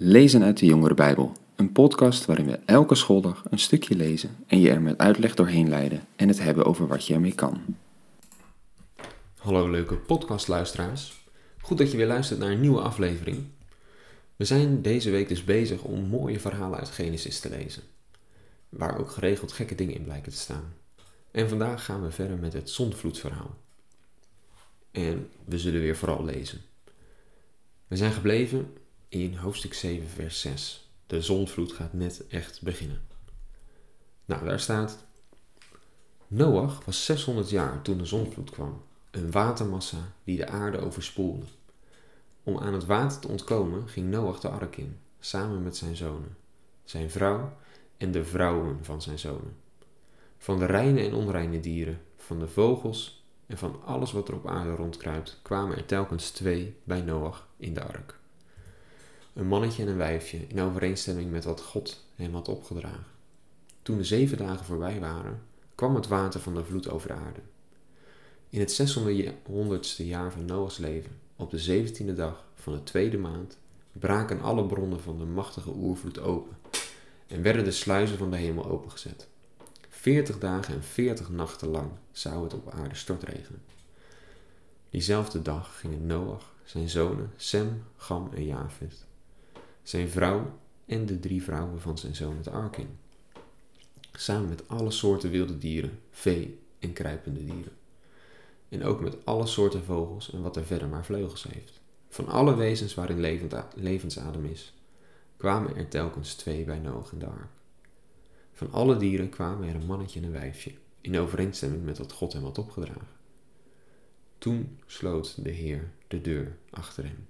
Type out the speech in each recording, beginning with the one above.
Lezen uit de Jongere Bijbel, een podcast waarin we elke schooldag een stukje lezen en je er met uitleg doorheen leiden en het hebben over wat je ermee kan. Hallo leuke podcastluisteraars. Goed dat je weer luistert naar een nieuwe aflevering. We zijn deze week dus bezig om mooie verhalen uit Genesis te lezen, waar ook geregeld gekke dingen in blijken te staan. En vandaag gaan we verder met het zondvloedverhaal. En we zullen weer vooral lezen. We zijn gebleven in hoofdstuk 7, vers 6. De zondvloed gaat net echt beginnen. Nou, daar staat. Noach was 600 jaar toen de zondvloed kwam, een watermassa die de aarde overspoelde. Om aan het water te ontkomen ging Noach de ark in, samen met zijn zonen, zijn vrouw en de vrouwen van zijn zonen. Van de reine en onreine dieren, van de vogels en van alles wat er op aarde rondkruipt, kwamen er telkens twee bij Noach in de ark een mannetje en een wijfje, in overeenstemming met wat God hem had opgedragen. Toen de zeven dagen voorbij waren, kwam het water van de vloed over de aarde. In het 600ste jaar van Noachs leven, op de zeventiende dag van de tweede maand, braken alle bronnen van de machtige oervloed open en werden de sluizen van de hemel opengezet. Veertig dagen en veertig nachten lang zou het op aarde stortregenen. Diezelfde dag gingen Noach, zijn zonen Sem, Gam en Javed zijn vrouw en de drie vrouwen van zijn zoon het ark in. Samen met alle soorten wilde dieren, vee en kruipende dieren. En ook met alle soorten vogels en wat er verder maar vleugels heeft. Van alle wezens waarin levensadem is, kwamen er telkens twee bij Noach in de ark. Van alle dieren kwamen er een mannetje en een wijfje, in overeenstemming met wat God hem had opgedragen. Toen sloot de Heer de deur achter hem.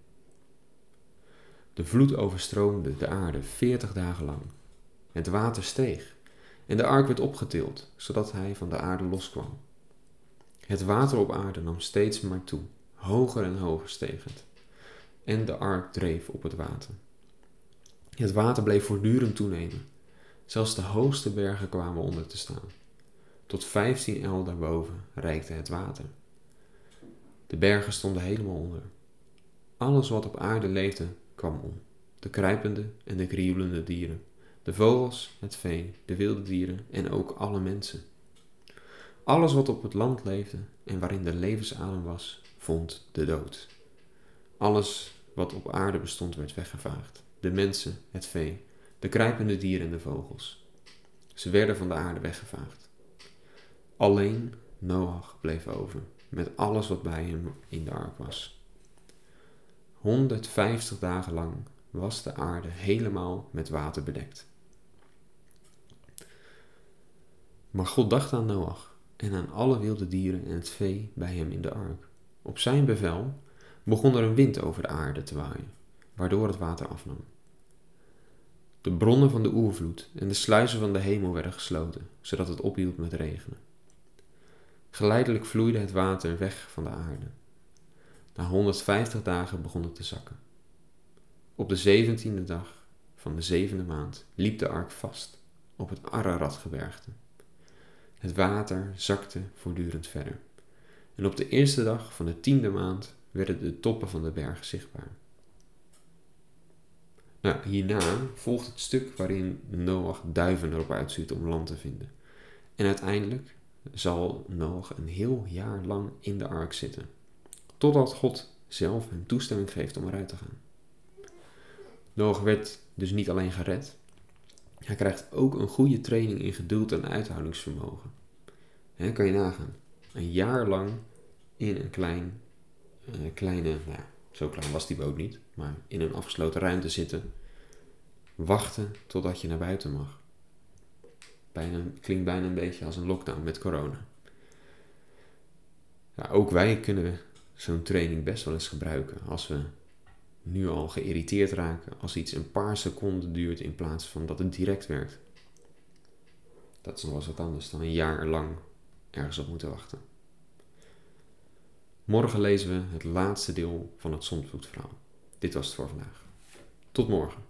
De vloed overstroomde de aarde veertig dagen lang. Het water steeg en de ark werd opgetild, zodat hij van de aarde loskwam. Het water op aarde nam steeds maar toe, hoger en hoger steeg het. En de ark dreef op het water. Het water bleef voortdurend toenemen. Zelfs de hoogste bergen kwamen onder te staan. Tot vijftien el daarboven reikte het water. De bergen stonden helemaal onder. Alles wat op aarde leefde kwam om. De kruipende en de krioelende dieren, de vogels, het vee, de wilde dieren en ook alle mensen. Alles wat op het land leefde en waarin de levensadem was, vond de dood. Alles wat op aarde bestond werd weggevaagd. De mensen, het vee, de kruipende dieren en de vogels. Ze werden van de aarde weggevaagd. Alleen Noach bleef over, met alles wat bij hem in de ark was. 150 dagen lang was de aarde helemaal met water bedekt. Maar God dacht aan Noach en aan alle wilde dieren en het vee bij hem in de ark. Op zijn bevel begon er een wind over de aarde te waaien, waardoor het water afnam. De bronnen van de oervloed en de sluizen van de hemel werden gesloten, zodat het ophield met regenen. Geleidelijk vloeide het water weg van de aarde na 150 dagen begon het te zakken. Op de zeventiende dag van de zevende maand liep de ark vast op het Araratgebergte. Het water zakte voortdurend verder. En op de eerste dag van de tiende maand werden de toppen van de bergen zichtbaar. Nou, hierna volgt het stuk waarin Noach duiven erop uitstuurt om land te vinden. En uiteindelijk zal Noach een heel jaar lang in de ark zitten totdat God zelf hem toestemming geeft om eruit te gaan. Noach werd dus niet alleen gered, hij krijgt ook een goede training in geduld en uithoudingsvermogen. He, kan je nagaan. Een jaar lang in een klein, uh, kleine, nou, zo klein was die boot niet, maar in een afgesloten ruimte zitten. Wachten totdat je naar buiten mag. Bijna, klinkt bijna een beetje als een lockdown met corona. Ook wij kunnen zo'n training best wel eens gebruiken. Als we nu al geïrriteerd raken als iets een paar seconden duurt in plaats van dat het direct werkt. Dat is nog wel eens wat anders dan een jaar lang ergens op moeten wachten. Morgen lezen we het laatste deel van het Zondvloedverhaal. Dit was het voor vandaag. Tot morgen.